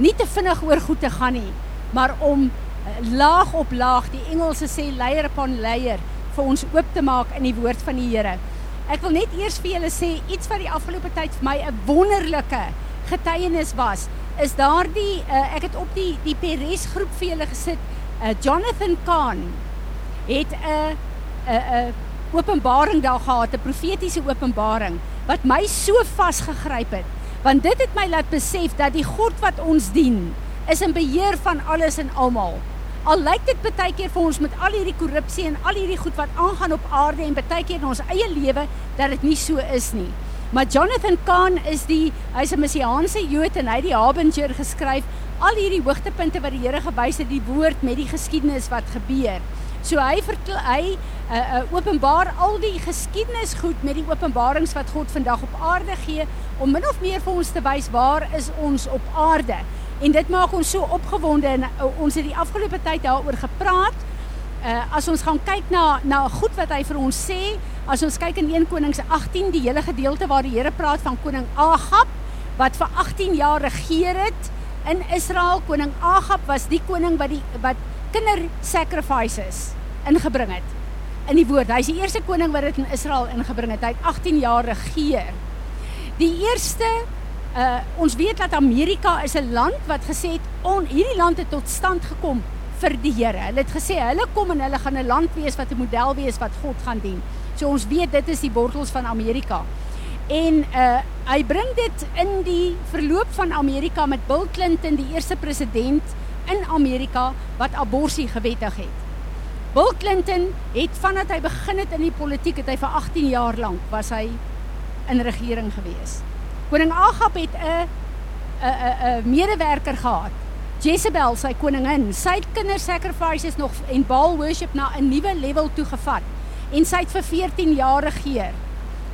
nie te vinnig oor goed te gaan nie, maar om uh, laag op laag, die Engelse sê layer upon layer vir ons oop te maak in die woord van die Here. Ek wil net eers vir julle sê iets wat die afgelope tyd vir my 'n wonderlike getuienis was. Is daardie uh, ek het op die die Peres groep vir julle gesit. Uh, Jonathan Kahn het 'n 'n 'n openbaring daar gehad, 'n profetiese openbaring wat my so vasgegryp het. Want dit het my laat besef dat die God wat ons dien, is in beheer van alles en almal. Al lyk dit baie keer vir ons met al hierdie korrupsie en al hierdie goed wat aangaan op aarde en baie keer in ons eie lewe dat dit nie so is nie. Maar Jonathan Kahn is die hy's 'n messiaanse Jood en hy het die Harbinger geskryf al hierdie hoogtepunte wat die Here gewys het die woord met die geskiedenis wat gebeur. So hy vertel hy uh, uh, openbaar al die geskiedenis goed met die openbarings wat God vandag op aarde gee om min of meer vir ons te wys waar is ons op aarde. En dit maak ons so opgewonde en uh, ons het die afgelope tyd daaroor gepraat. Uh, as ons gaan kyk na na goed wat hy vir ons sê, as ons kyk in 1 Konings 18 die hele gedeelte waar die Here praat van koning Agab wat vir 18 jaar regeer het in Israel. Koning Agab was die koning wat die wat kinder sacrifices ingebring het in die woord. Hy's die eerste koning wat dit in Israel ingebring het. Hy het 18 jaar regeer. Die eerste uh ons weet dat Amerika is 'n land wat gesê het on hierdie land het tot stand gekom vir die Here. Hulle het gesê hulle kom en hulle gaan 'n land wees wat 'n model wees wat God gaan dien. So ons weet dit is die bortels van Amerika. En uh hy bring dit in die verloop van Amerika met Bill Clinton, die eerste president in Amerika wat abortus gewettig het. Bill Clinton het vandat hy begin het in die politiek, het hy vir 18 jaar lank was hy in regering gewees. Koning Agab het 'n 'n 'n medewerker gehad. Jezebel, sy koningin, sy het kindersacrifices nog en Baal worship na 'n nuwe level toe gevat en sy het vir 14 jaar regeer.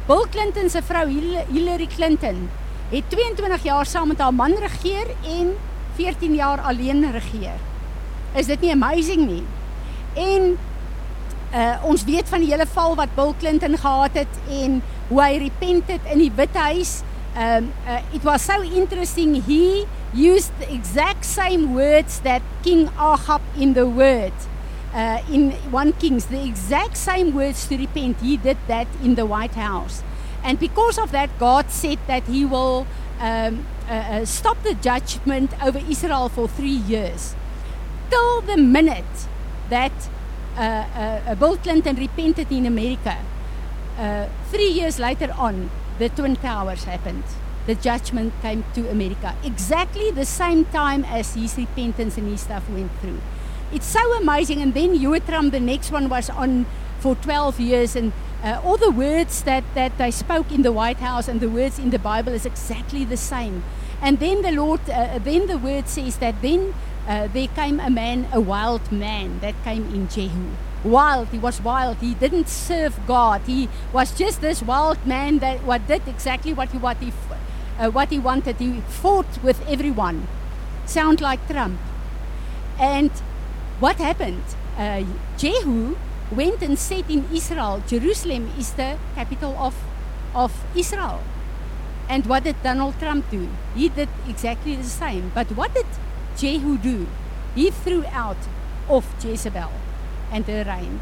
Bill Clinton se vrou Hillary Clinton het 22 jaar saam met haar man regeer en 14 jaar alleen regeer. Is dit nie amazing nie? En uh ons weet van die hele val wat Bill Clinton gehad het en hoe hy repent het in die Withuis. Um uh, it was so interesting he used the exact same words that King Ahab in the word uh in 1 Kings the exact same words to repent he did that in the White House. And because of that God said that he will um uh, stop the judgment over Israel for three years. Till the minute that uh, Bill Clinton repented in America, uh, three years later on, the Twin Towers happened. The judgment came to America. Exactly the same time as his repentance and his stuff went through. It's so amazing. And then Trump, the next one, was on for 12 years. And uh, all the words that, that they spoke in the White House and the words in the Bible is exactly the same. And then the Lord, uh, then the word says that then uh, there came a man, a wild man that came in Jehu. Wild, he was wild. He didn't serve God. He was just this wild man that what did exactly what he what he uh, what he wanted. He fought with everyone. Sound like Trump. And what happened? Uh, Jehu went and said in Israel, Jerusalem is the capital of of Israel. And what did Donald Trump do? He did exactly the same. But what did Jehu do? He threw out off Jezebel and her reign.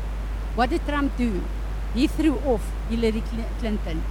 What did Trump do? He threw off Hillary Clinton.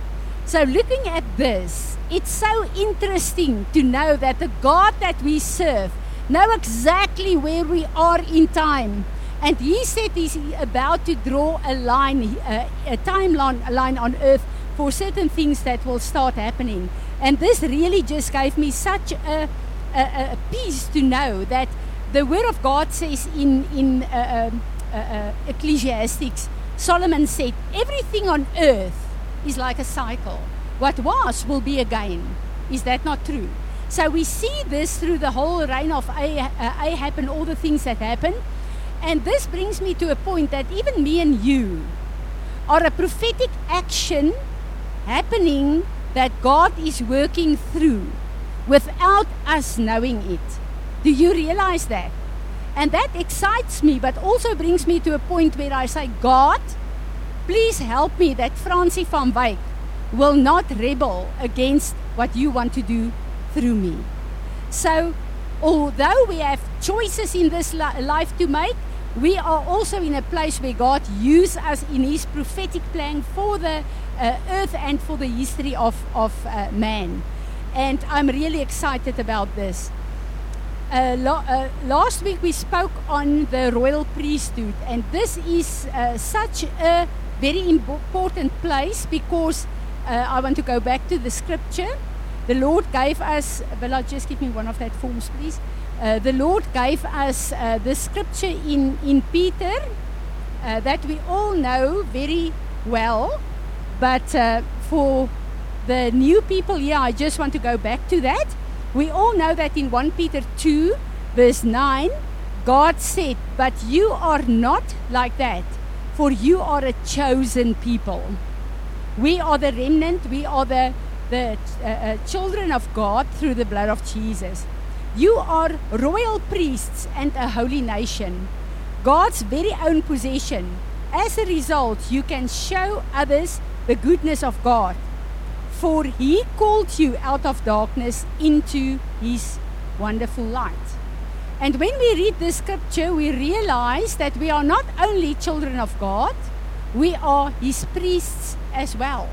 So, looking at this, it's so interesting to know that the God that we serve know exactly where we are in time. And he said he's about to draw a line, a, a timeline line on earth for certain things that will start happening. And this really just gave me such a, a, a peace to know that the Word of God says in, in uh, uh, uh, Ecclesiastics, Solomon said, everything on earth is like a cycle. What was will be again. Is that not true? So we see this through the whole reign of Ahab and all the things that happened. And this brings me to a point that even me and you are a prophetic action happening that God is working through without us knowing it. Do you realize that? And that excites me, but also brings me to a point where I say, God, please help me that Francie van Wyk will not rebel against what you want to do through me. So, although we have choices in this li- life to make, we are also in a place where God uses us in His prophetic plan for the uh, earth and for the history of, of uh, man. And I'm really excited about this. Uh, la- uh, last week we spoke on the royal priesthood, and this is uh, such a very important place because uh, I want to go back to the scripture. The Lord gave us, I just give me one of that forms, please? Uh, the Lord gave us uh, the scripture in, in Peter that we all know very well, but for the new people here, I just want to go back to that. We all know that in 1 Peter 2, verse 9, God said, But you are not like that, for you are a chosen people. We are the remnant, we are the, the uh, uh, children of God through the blood of Jesus. You are royal priests and a holy nation, God's very own possession. As a result, you can show others the goodness of God for he called you out of darkness into his wonderful light. And when we read this scripture, we realize that we are not only children of God, we are his priests as well.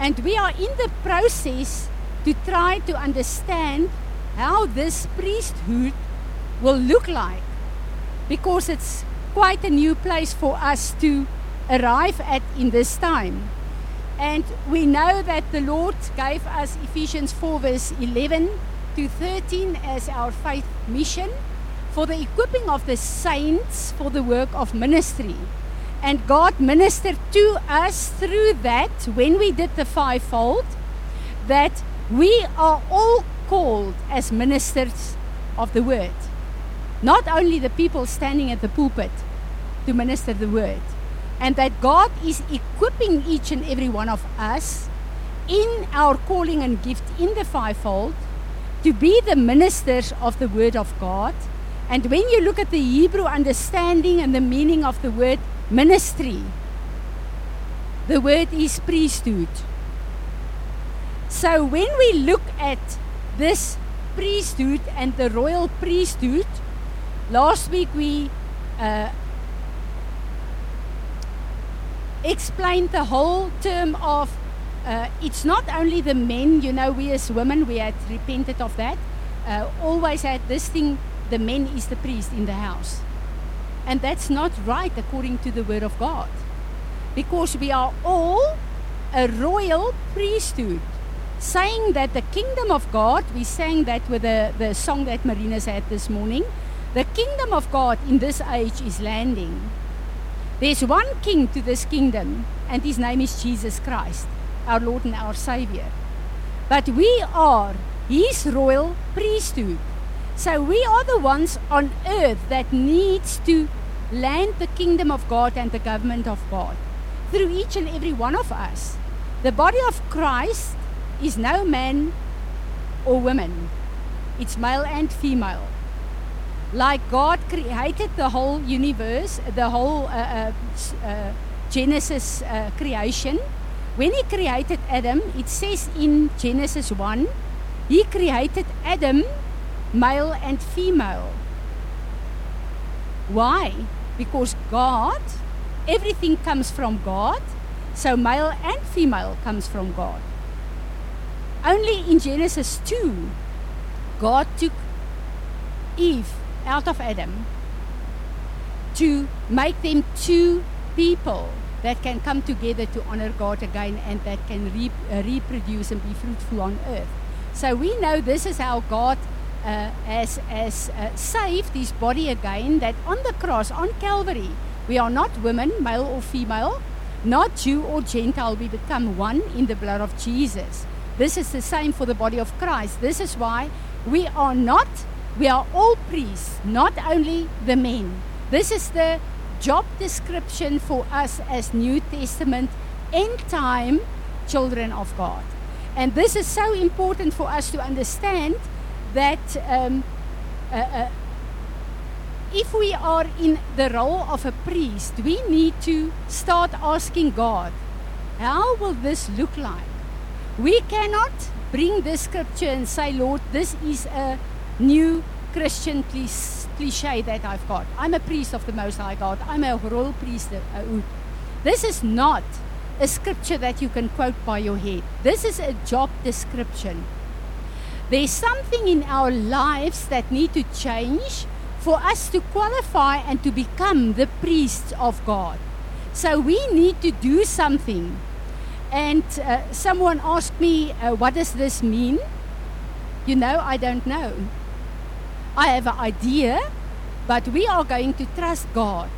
And we are in the process to try to understand how this priesthood will look like because it's quite a new place for us to arrive at in this time. And we know that the Lord gave us Ephesians 4, verse 11 to 13 as our faith mission for the equipping of the saints for the work of ministry. And God ministered to us through that when we did the fivefold, that we are all called as ministers of the word. Not only the people standing at the pulpit to minister the word, and that God is equipping each and every one of us in our calling and gift in the fivefold to be the ministers of the Word of God. And when you look at the Hebrew understanding and the meaning of the word ministry, the word is priesthood. So when we look at this priesthood and the royal priesthood, last week we uh, explained the whole term of uh, it's not only the men, you know, we as women, we had repented of that. Uh, always had this thing the men is the priest in the house. And that's not right according to the word of God. Because we are all a royal priesthood. Saying that the kingdom of God, we sang that with the, the song that Marina said this morning. The kingdom of God in this age is landing. There's one king to this kingdom, and his name is Jesus Christ, our Lord and our Savior. But we are his royal priesthood. So we are the ones on earth that needs to land the kingdom of God and the government of God through each and every one of us. The body of Christ is no man or woman. It's male and female like God created the whole universe, the whole uh, uh, uh, Genesis uh, creation, when He created Adam, it says in Genesis 1, He created Adam male and female. Why? Because God, everything comes from God, so male and female comes from God. Only in Genesis 2, God took Eve out of Adam to make them two people that can come together to honor God again and that can re- uh, reproduce and be fruitful on earth. So we know this is how God uh, has, has uh, saved his body again, that on the cross, on Calvary, we are not women, male or female, not Jew or Gentile, we become one in the blood of Jesus. This is the same for the body of Christ. This is why we are not we are all priests, not only the men. This is the job description for us as New Testament end time children of God. And this is so important for us to understand that um, uh, uh, if we are in the role of a priest, we need to start asking God, how will this look like? We cannot bring this scripture and say, Lord, this is a new Christian cliche that I've got. I'm a priest of the Most High God. I'm a royal priest. This is not a scripture that you can quote by your head. This is a job description. There's something in our lives that need to change for us to qualify and to become the priests of God. So we need to do something. And uh, someone asked me, uh, What does this mean? You know, I don't know. I have an idea, but we are going to trust God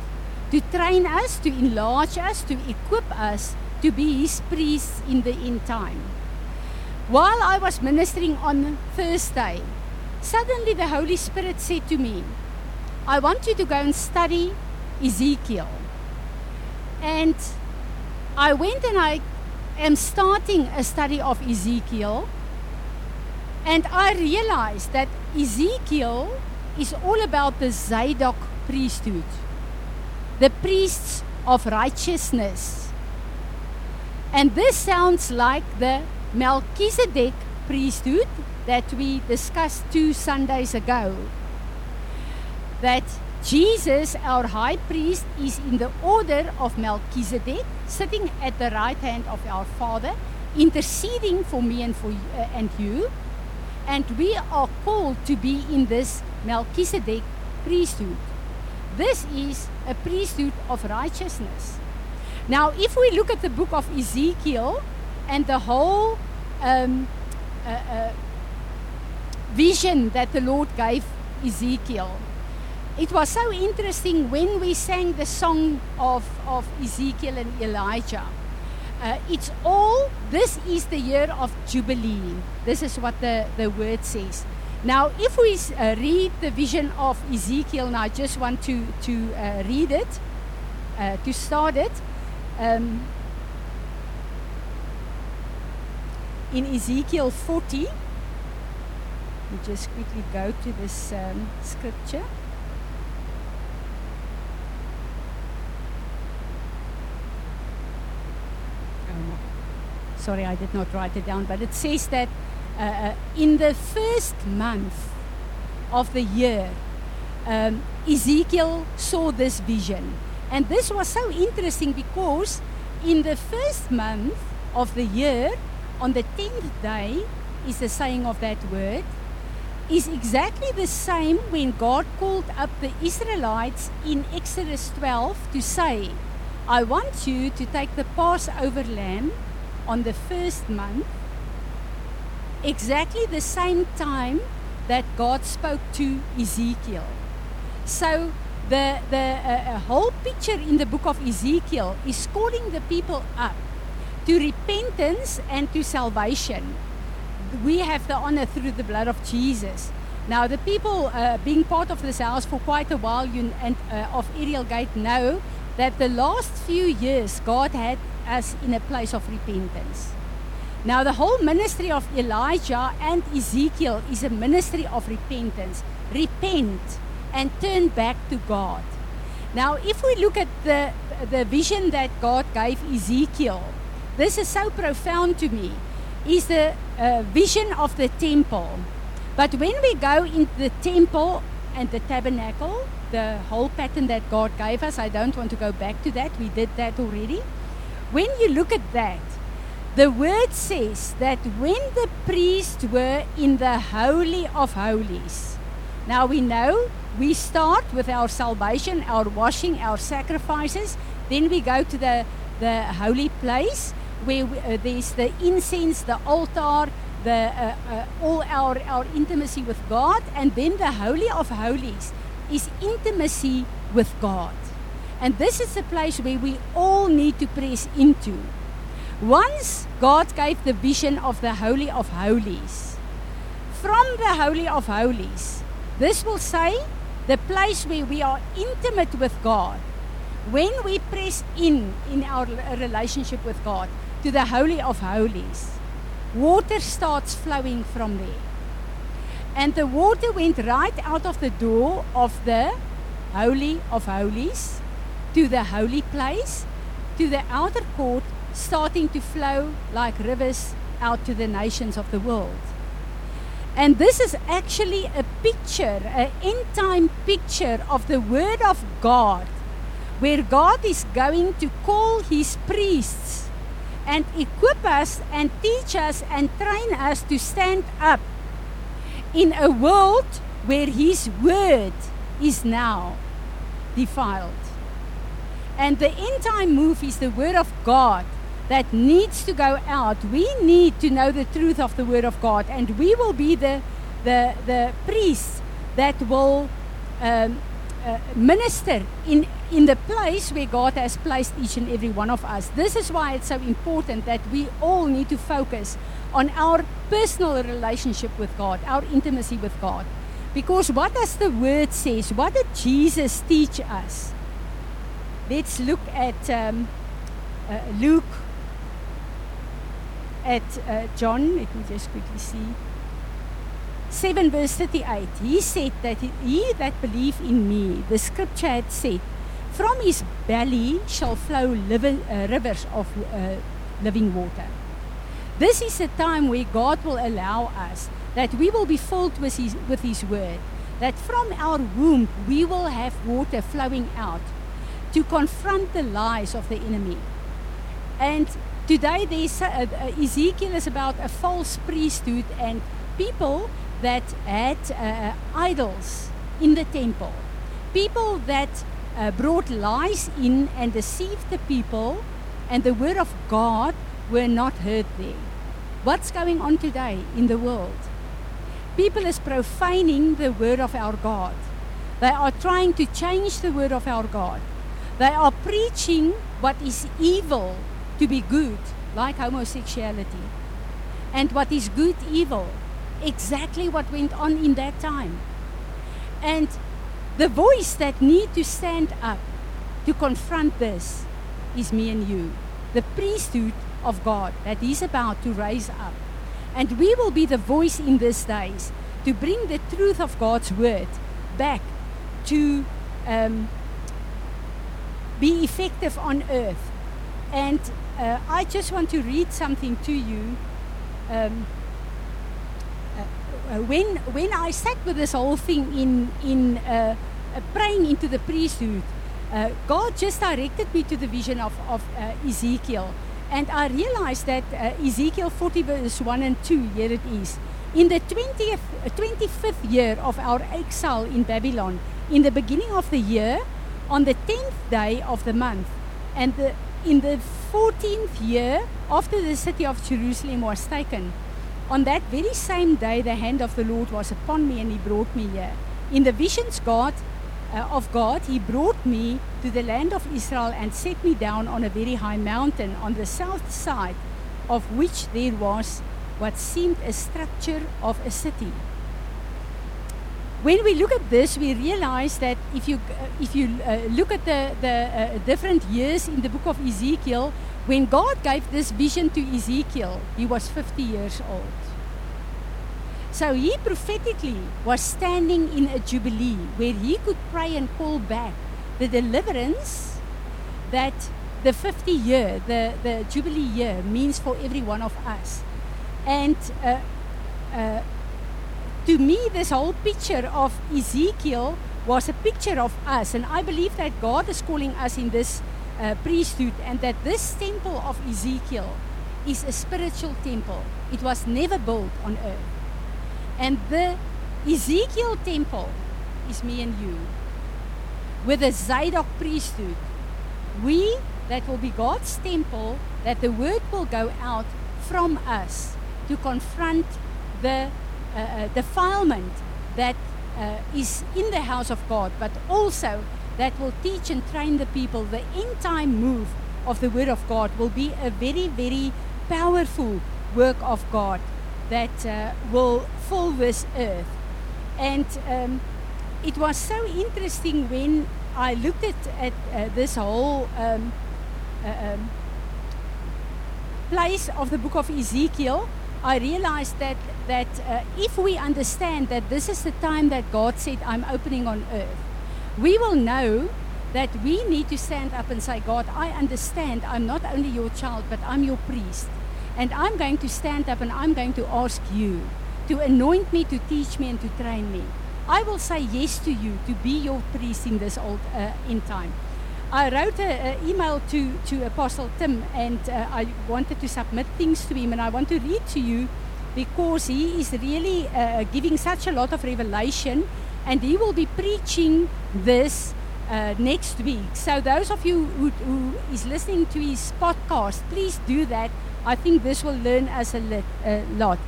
to train us, to enlarge us, to equip us to be His priests in the end time. While I was ministering on Thursday, suddenly the Holy Spirit said to me, I want you to go and study Ezekiel. And I went and I am starting a study of Ezekiel. And I realized that Ezekiel is all about the Zadok priesthood, the priests of righteousness. And this sounds like the Melchizedek priesthood that we discussed two Sundays ago. That Jesus, our high priest, is in the order of Melchizedek, sitting at the right hand of our Father, interceding for me and for uh, and you. And we are called to be in this Melchizedek priesthood. This is a priesthood of righteousness. Now, if we look at the book of Ezekiel and the whole um, uh, uh, vision that the Lord gave Ezekiel, it was so interesting when we sang the song of, of Ezekiel and Elijah. Uh, it's all, this is the year of Jubilee. This is what the, the word says. Now, if we uh, read the vision of Ezekiel, and I just want to, to uh, read it, uh, to start it. Um, in Ezekiel 40, we just quickly go to this um, scripture. Sorry, I did not write it down, but it says that uh, uh, in the first month of the year, um, Ezekiel saw this vision. And this was so interesting because in the first month of the year, on the 10th day, is the saying of that word, is exactly the same when God called up the Israelites in Exodus 12 to say, I want you to take the Passover lamb on the first month, exactly the same time that God spoke to Ezekiel. So the, the uh, whole picture in the book of Ezekiel is calling the people up to repentance and to salvation. We have the honor through the blood of Jesus. Now, the people uh, being part of this house for quite a while you, and uh, of Ariel Gate know that the last few years God had us in a place of repentance. Now, the whole ministry of Elijah and Ezekiel is a ministry of repentance. Repent and turn back to God. Now, if we look at the, the vision that God gave Ezekiel, this is so profound to me, is the uh, vision of the temple. But when we go into the temple and the tabernacle, the whole pattern that God gave us, I don't want to go back to that, we did that already. When you look at that, the word says that when the priests were in the Holy of Holies, now we know we start with our salvation, our washing, our sacrifices, then we go to the, the holy place where we, uh, there's the incense, the altar, the, uh, uh, all our, our intimacy with God, and then the Holy of Holies is intimacy with God. And this is the place where we all need to press into. Once God gave the vision of the Holy of Holies, from the Holy of Holies, this will say the place where we are intimate with God. When we press in in our relationship with God to the Holy of Holies, water starts flowing from there. And the water went right out of the door of the Holy of Holies to the holy place, to the outer court, starting to flow like rivers out to the nations of the world. And this is actually a picture, an end time picture of the Word of God, where God is going to call His priests and equip us and teach us and train us to stand up in a world where His Word is now defiled. And the end time move is the Word of God that needs to go out. We need to know the truth of the Word of God, and we will be the, the, the priests that will um, uh, minister in, in the place where God has placed each and every one of us. This is why it's so important that we all need to focus on our personal relationship with God, our intimacy with God. Because what does the word says? What did Jesus teach us? Let's look at um, uh, Luke, at uh, John. Let me just quickly see. 7 verse 38. He said that he that believe in me, the scripture had said, from his belly shall flow liv- uh, rivers of uh, living water. This is a time where God will allow us that we will be filled with his, with his word, that from our womb we will have water flowing out to confront the lies of the enemy. And today there's uh, uh, Ezekiel is about a false priesthood and people that had uh, idols in the temple. People that uh, brought lies in and deceived the people, and the word of God were not heard there. What's going on today in the world? People is profaning the word of our God. They are trying to change the word of our God. They are preaching what is evil to be good, like homosexuality. And what is good, evil. Exactly what went on in that time. And the voice that need to stand up to confront this is me and you. The priesthood of God that is about to raise up. And we will be the voice in these days to bring the truth of God's word back to um, be effective on earth. And uh, I just want to read something to you. Um, uh, when when I sat with this whole thing in in uh, uh praying into the priesthood, uh, God just directed me to the vision of of uh, Ezekiel, and I realized that Ezekiel 40 verse 1 and 2 here it is. In the 20th, 25th year of our exile in Babylon, in the beginning of the year, on the 10th day of the month, and the, in the 14th year after the city of Jerusalem was taken, on that very same day, the hand of the Lord was upon me and He brought me here. In the visions God, uh, of God, He brought me to the land of Israel and set me down on a very high mountain on the south side, of which there was what seemed a structure of a city. When we look at this, we realize that if you, uh, if you uh, look at the, the uh, different years in the book of Ezekiel, when God gave this vision to Ezekiel, he was 50 years old. So he prophetically was standing in a jubilee where he could pray and call back the deliverance that the 50 year, the, the jubilee year, means for every one of us. And uh, uh, to me, this whole picture of Ezekiel was a picture of us. And I believe that God is calling us in this uh, priesthood and that this temple of Ezekiel is a spiritual temple. It was never built on earth. And the Ezekiel temple is me and you. With the Zadok priesthood, we that will be God's temple, that the word will go out from us to confront the uh, uh defilement that uh, is in the house of God, but also that will teach and train the people. The end time move of the Word of God will be a very, very powerful work of God that uh, will fill this earth. And um, it was so interesting when I looked at, at uh, this whole um, uh, um, place of the book of Ezekiel. I realized that that uh, if we understand that this is the time that God said, "I'm opening on earth," we will know that we need to stand up and say, God, I understand I'm not only your child, but I'm your priest. And I'm going to stand up and I'm going to ask you to anoint me, to teach me, and to train me. I will say yes to you to be your priest in this old uh, end time. I wrote an email to, to Apostle Tim and uh, I wanted to submit things to him and I want to read to you because he is really uh, giving such a lot of revelation and he will be preaching this uh, next week. So those of you who, who is listening to his podcast, please do that. I think this will learn us a uh, lot.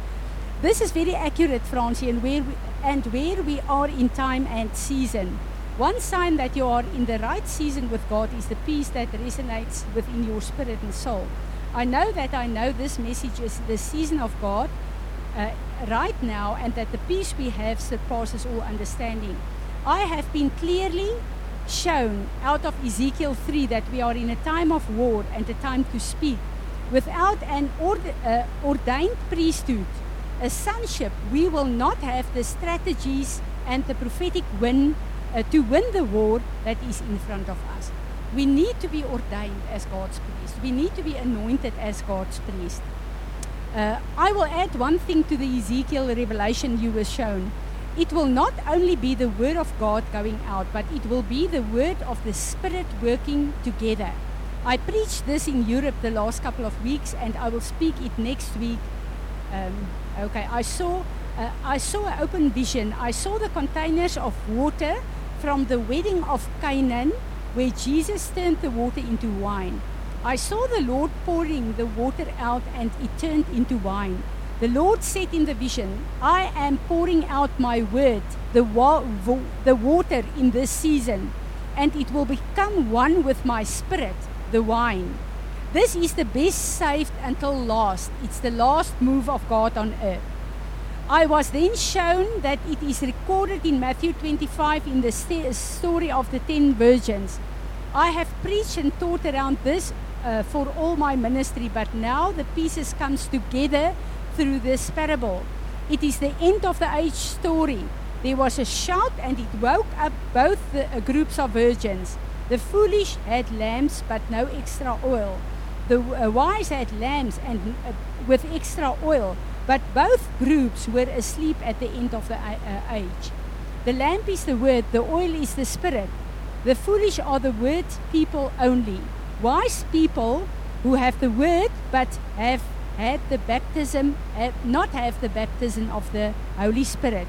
This is very accurate, Francie, and where we, and where we are in time and season. One sign that you are in the right season with God is the peace that resonates within your spirit and soul. I know that I know this message is the season of God uh, right now, and that the peace we have surpasses all understanding. I have been clearly shown out of Ezekiel 3 that we are in a time of war and a time to speak. Without an ord- uh, ordained priesthood, a sonship, we will not have the strategies and the prophetic win uh, to win the war that is in front of us. We need to be ordained as God's priest. We need to be anointed as God's priest. Uh, I will add one thing to the Ezekiel revelation you were shown. It will not only be the word of God going out, but it will be the word of the Spirit working together. I preached this in Europe the last couple of weeks, and I will speak it next week. Um, okay, I saw uh, I saw an open vision. I saw the containers of water from the wedding of Canaan, where Jesus turned the water into wine. I saw the Lord pouring the water out, and it turned into wine. The Lord said in the vision, I am pouring out my word, the, wa- vo- the water in this season, and it will become one with my spirit, the wine. This is the best saved until last. It's the last move of God on earth. I was then shown that it is recorded in Matthew 25 in the st- story of the ten virgins. I have preached and taught around this uh, for all my ministry, but now the pieces comes together through this parable. It is the end of the age story. There was a shout, and it woke up both the uh, groups of virgins. The foolish had lamps, but no extra oil. The uh, wise had lamps and uh, with extra oil, but both groups were asleep at the end of the uh, age. The lamp is the word, the oil is the spirit. The foolish are the word people only. Wise people who have the word but have had the baptism, have not have the baptism of the Holy Spirit.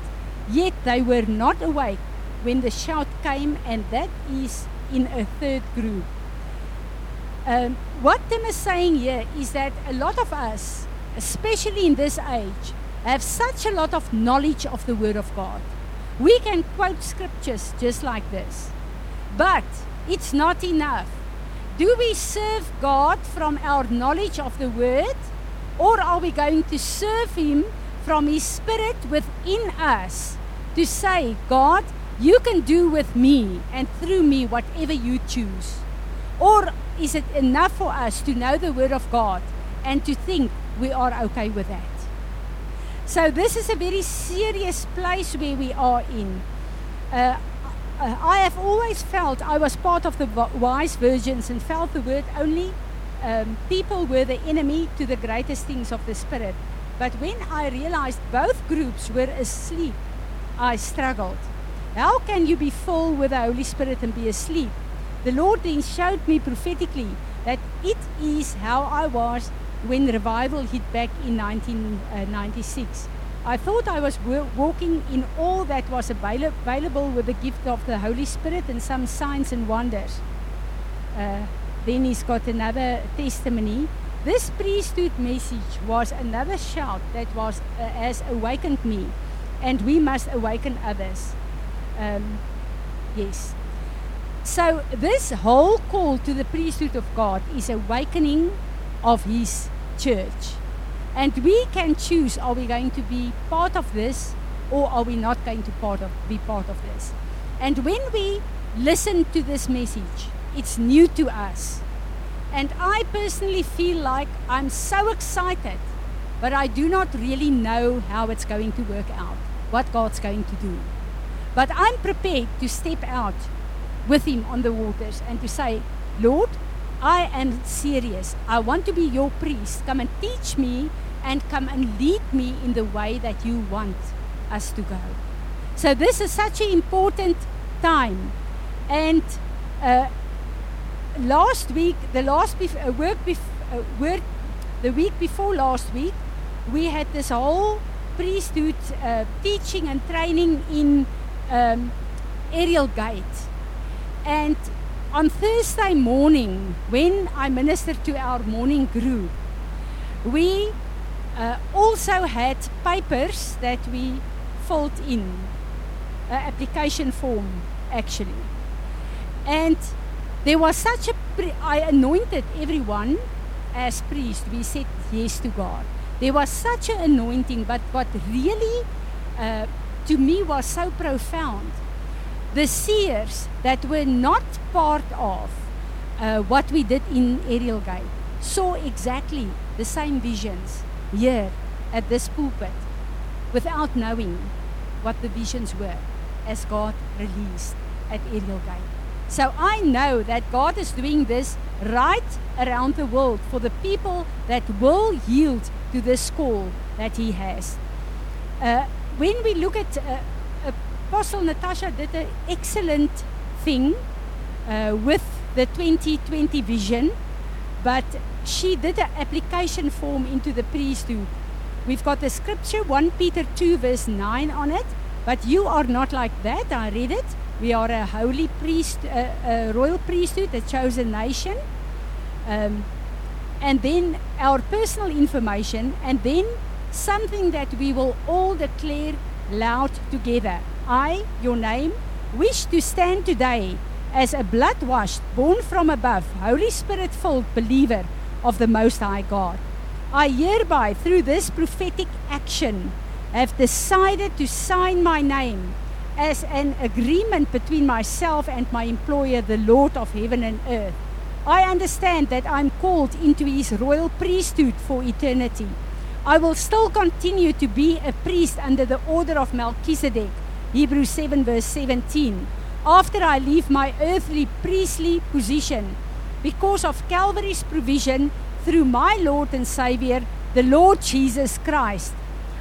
Yet they were not awake when the shout came, and that is in a third group. Um, what Tim is saying here is that a lot of us, especially in this age, have such a lot of knowledge of the Word of God. We can quote scriptures just like this, but it's not enough. Do we serve God from our knowledge of the Word, or are we going to serve Him from His Spirit within us to say, God, you can do with me and through me whatever you choose? Or is it enough for us to know the Word of God and to think we are okay with that? So, this is a very serious place where we are in. Uh, I have always felt I was part of the wise virgins and felt the word only um, people were the enemy to the greatest things of the Spirit. But when I realized both groups were asleep, I struggled. How can you be full with the Holy Spirit and be asleep? The Lord then showed me prophetically that it is how I was when revival hit back in 1996. I thought I was walking in all that was avail- available with the gift of the Holy Spirit and some signs and wonders. Uh, then he's got another testimony. This priesthood message was another shout that was uh, has awakened me, and we must awaken others. Um, yes. So this whole call to the priesthood of God is awakening of His church, and we can choose: are we going to be part of this, or are we not going to part of, be part of this? And when we listen to this message, it's new to us. And I personally feel like I'm so excited, but I do not really know how it's going to work out, what God's going to do. But I'm prepared to step out with Him on the waters and to say, Lord, I am serious. I want to be your priest. Come and teach me and come and lead me in the way that you want us to go. So this is such an important time. And uh, last week, the last bef- uh, work, bef- uh, work, the week before last week, we had this whole priesthood uh, teaching and training in um, Ariel Gate. And on Thursday morning, when I ministered to our morning group, we uh, also had papers that we filled in, uh, application form actually. And there was such a, pre- I anointed everyone as priest. We said yes to God. There was such an anointing, but what really uh, to me was so profound the seers that were not part of uh, what we did in Ariel Gate saw exactly the same visions here at this pulpit without knowing what the visions were as God released at Ariel Gate. So I know that God is doing this right around the world for the people that will yield to this call that He has. Uh, when we look at uh, Apostle Natasha did an excellent thing uh, with the 2020 vision, but she did an application form into the priesthood. We've got the scripture 1 Peter 2 verse 9 on it, but you are not like that. I read it. We are a holy priest, a royal priesthood, a chosen nation. Um, and then our personal information, and then something that we will all declare loud together. I, your name, wish to stand today as a blood washed, born from above, Holy Spirit filled believer of the Most High God. I hereby, through this prophetic action, have decided to sign my name as an agreement between myself and my employer, the Lord of heaven and earth. I understand that I'm called into his royal priesthood for eternity. I will still continue to be a priest under the order of Melchizedek Hebrews 7, verse 17. After I leave my earthly priestly position, because of Calvary's provision through my Lord and Savior, the Lord Jesus Christ,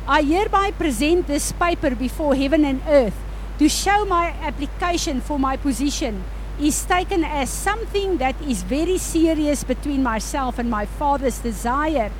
I hereby present this paper before heaven and earth to show my application for my position is taken as something that is very serious between myself and my Father's desire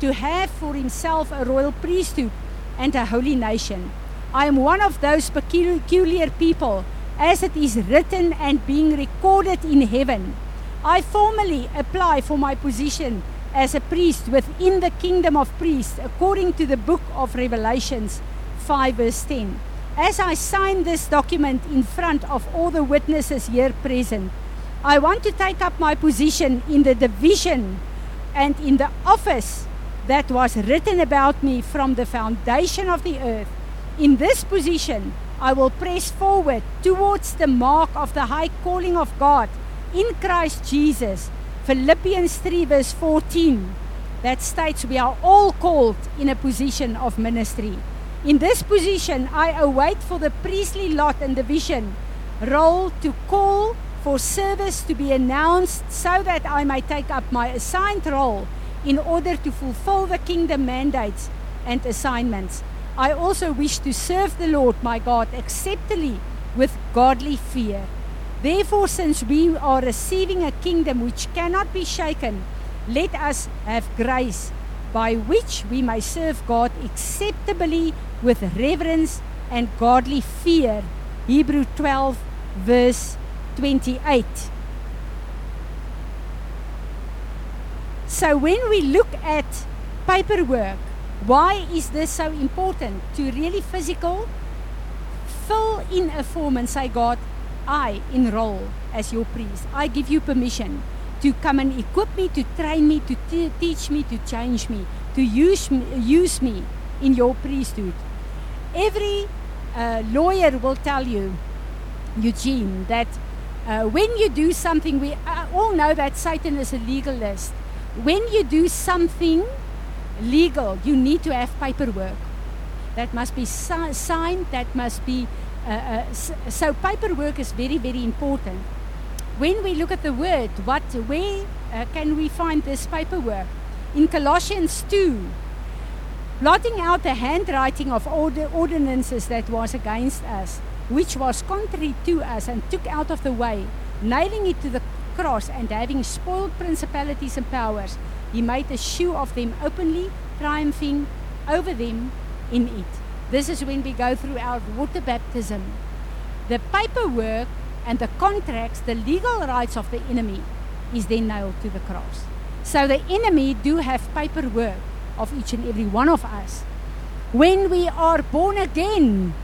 to have for himself a royal priesthood and a holy nation. I am one of those peculiar people, as it is written and being recorded in heaven. I formally apply for my position as a priest within the kingdom of priests, according to the book of Revelations 5, verse 10. As I sign this document in front of all the witnesses here present, I want to take up my position in the division and in the office that was written about me from the foundation of the earth in this position, I will press forward towards the mark of the high calling of God in Christ Jesus. Philippians 3, verse 14, that states we are all called in a position of ministry. In this position, I await for the priestly lot and division role to call for service to be announced so that I may take up my assigned role in order to fulfill the kingdom mandates and assignments. I also wish to serve the Lord my God acceptably with godly fear. Therefore, since we are receiving a kingdom which cannot be shaken, let us have grace by which we may serve God acceptably with reverence and godly fear. Hebrew 12, verse 28. So, when we look at paperwork, why is this so important? To really physical fill in a form and say, God, I enroll as your priest. I give you permission to come and equip me, to train me, to t- teach me, to change me, to use me, use me in your priesthood. Every uh, lawyer will tell you, Eugene, that uh, when you do something, we uh, all know that Satan is a legalist. When you do something legal, you need to have paperwork. That must be si- signed, that must be. Uh, uh, so, paperwork is very, very important. When we look at the word, what, where uh, can we find this paperwork? In Colossians 2, blotting out the handwriting of all the ordinances that was against us, which was contrary to us, and took out of the way, nailing it to the cross, and having spoiled principalities and powers, he made a shoe of them openly, triumphing over them in it. This is when we go through our water baptism. The paperwork and the contracts, the legal rights of the enemy, is then nailed to the cross. So the enemy do have paperwork of each and every one of us. When we are born again,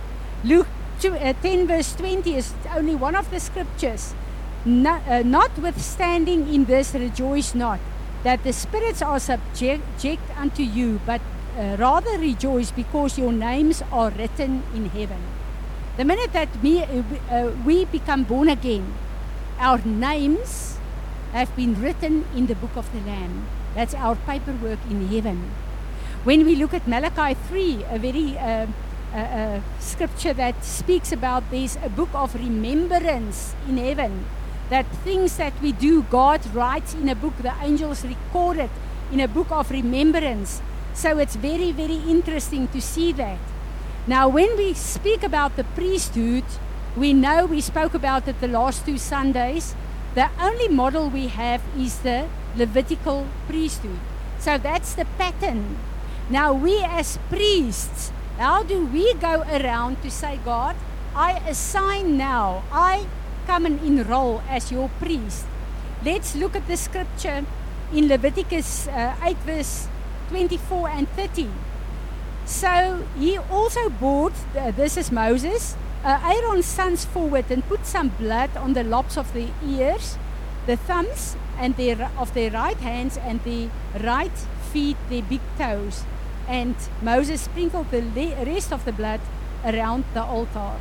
Luke 2, uh, 10 verse 20 is only one of the scriptures. No, uh, notwithstanding in this, rejoice not that the spirits are subject unto you, but uh, rather rejoice because your names are written in heaven. The minute that we, uh, uh, we become born again, our names have been written in the book of the Lamb. That's our paperwork in heaven. When we look at Malachi 3, a very uh, uh, uh, scripture that speaks about this, a book of remembrance in heaven, that things that we do, God writes in a book, the angels record it in a book of remembrance. So it's very, very interesting to see that. Now, when we speak about the priesthood, we know we spoke about it the last two Sundays. The only model we have is the Levitical priesthood. So that's the pattern. Now, we as priests, how do we go around to say, God, I assign now, I come and enroll as your priest? Let's look at the scripture in Leviticus uh, 8, verse 24 and 30. So he also brought, uh, this is Moses, uh, Aaron's sons forward and put some blood on the lobes of the ears, the thumbs, and their, of their right hands, and the right feet, their big toes. And Moses sprinkled the rest of the blood around the altar.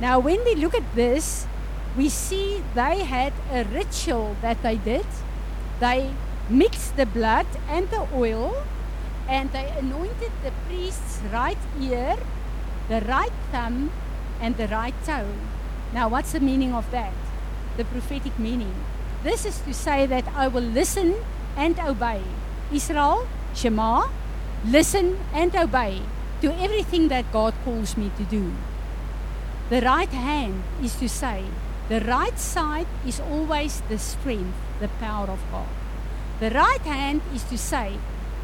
Now, when we look at this, we see they had a ritual that they did. They mixed the blood and the oil, and they anointed the priest's right ear, the right thumb, and the right toe. Now, what's the meaning of that? The prophetic meaning. This is to say that I will listen and obey. Israel, Shema, listen and obey to everything that God calls me to do. The right hand is to say, the right side is always the strength, the power of God. The right hand is to say,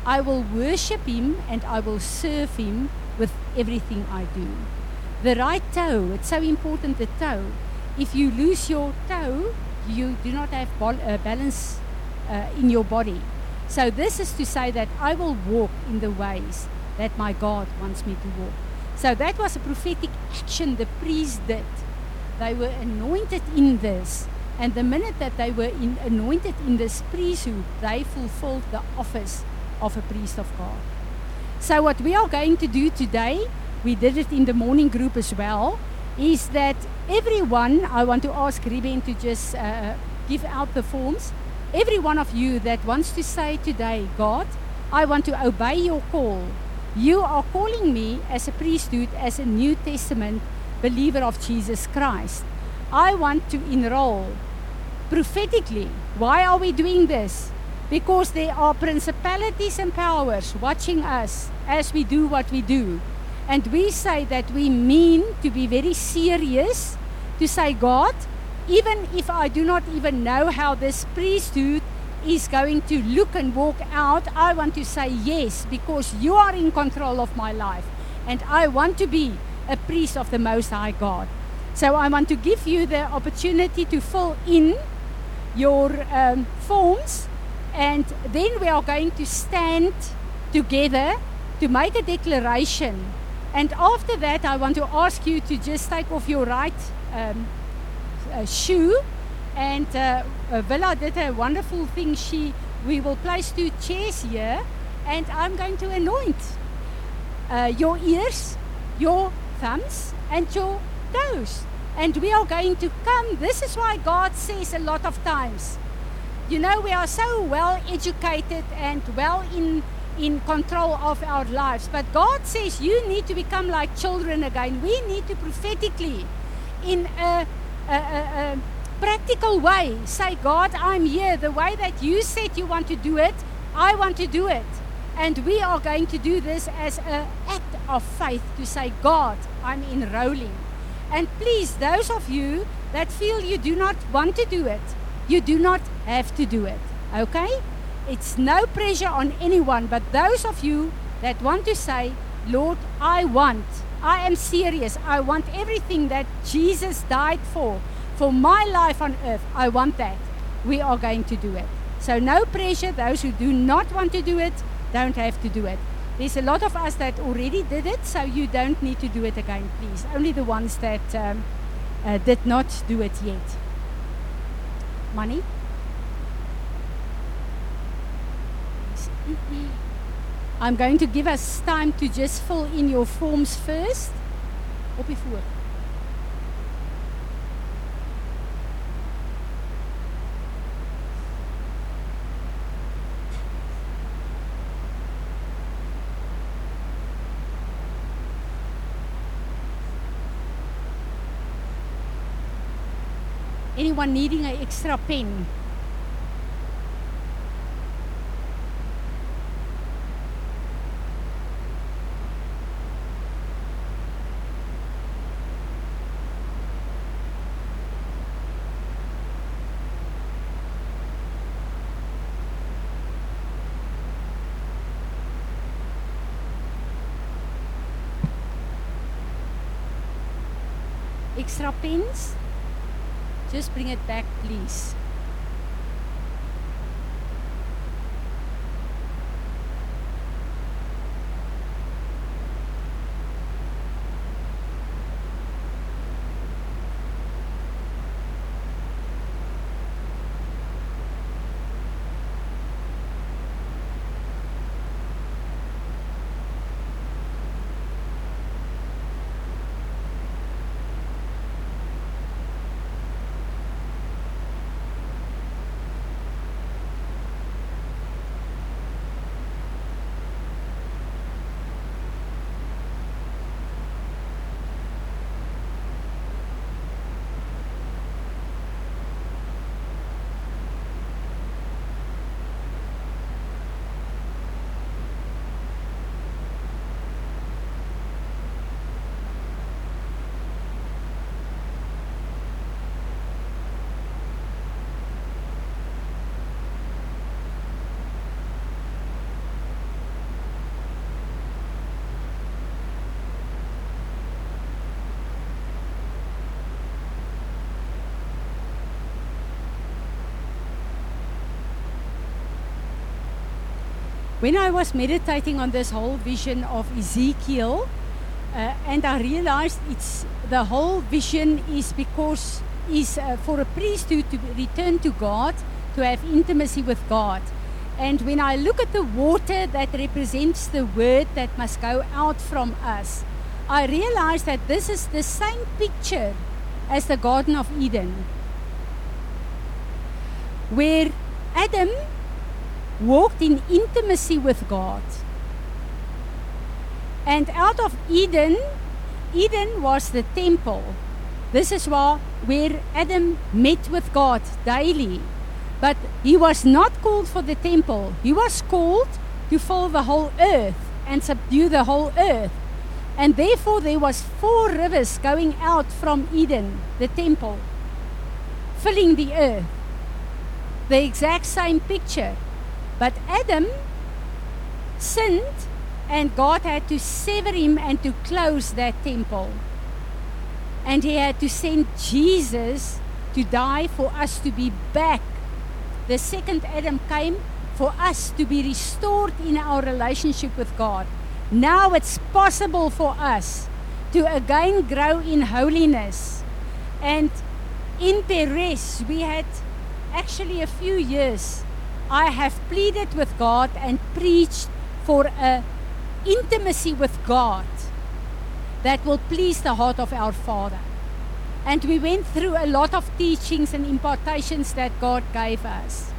I will worship Him and I will serve Him with everything I do. The right toe, it's so important the toe. If you lose your toe, you do not have uh, balance uh, in your body. So, this is to say that I will walk in the ways that my God wants me to walk. So, that was a prophetic action the priest did. They were anointed in this. And the minute that they were in, anointed in this priesthood, they fulfilled the office of a priest of God. So, what we are going to do today we did it in the morning group as well, is that everyone, I want to ask Ruben to just uh, give out the forms. Every one of you that wants to say today, God, I want to obey your call. You are calling me as a priesthood, as a New Testament believer of Jesus Christ. I want to enroll prophetically. Why are we doing this? Because there are principalities and powers watching us as we do what we do. And we say that we mean to be very serious, to say, God, even if I do not even know how this priesthood is going to look and walk out, I want to say yes, because you are in control of my life. And I want to be a priest of the Most High God. So I want to give you the opportunity to fill in your um, forms, and then we are going to stand together to make a declaration and after that, I want to ask you to just take off your right um, uh, shoe. And uh, uh, Villa did a wonderful thing. She, we will place two chairs here, and I'm going to anoint uh, your ears, your and your toes. And we are going to come. This is why God says a lot of times, you know, we are so well educated and well in in control of our lives. But God says you need to become like children again. We need to prophetically, in a, a, a, a practical way, say, God, I'm here. The way that you said you want to do it, I want to do it. And we are going to do this as an act of faith to say, God, I'm enrolling. And please, those of you that feel you do not want to do it, you do not have to do it. Okay? It's no pressure on anyone, but those of you that want to say, Lord, I want, I am serious, I want everything that Jesus died for, for my life on earth, I want that. We are going to do it. So, no pressure. Those who do not want to do it don't have to do it. There's a lot of us that already did it, so you don't need to do it again, please. Only the ones that um, uh, did not do it yet. Money? I'm going to give us time to just fill in your forms first. Die voor. Anyone needing an extra pen? Extra pens? Just bring it back, please. When I was meditating on this whole vision of Ezekiel, uh, and I realized it's the whole vision is because is uh, for a priesthood to return to God, to have intimacy with God. And when I look at the water that represents the word that must go out from us, I realize that this is the same picture as the Garden of Eden, where Adam walked in intimacy with God. And out of Eden, Eden was the temple. This is where, where Adam met with God daily. But he was not called for the temple, he was called to fill the whole earth and subdue the whole earth. And therefore, there was four rivers going out from Eden, the temple, filling the earth. The exact same picture. But Adam sinned, and God had to sever him and to close that temple. And he had to send Jesus to die for us to be back. The second Adam came for us to be restored in our relationship with God. Now it's possible for us to again grow in holiness. And in Perez, we had actually a few years I have pleaded with God and preached for a intimacy with God that will please the heart of our Father. And we went through a lot of teachings and impartations that God gave us.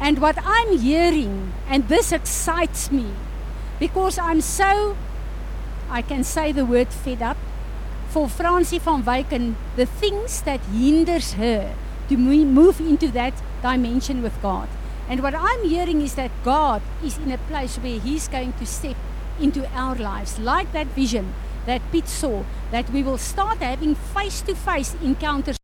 And what I'm hearing, and this excites me, because I'm so, I can say the word fed up, for Francie van Wyken, the things that hinders her to move into that dimension with God. And what I'm hearing is that God is in a place where He's going to step into our lives, like that vision that Pete saw, that we will start having face to face encounters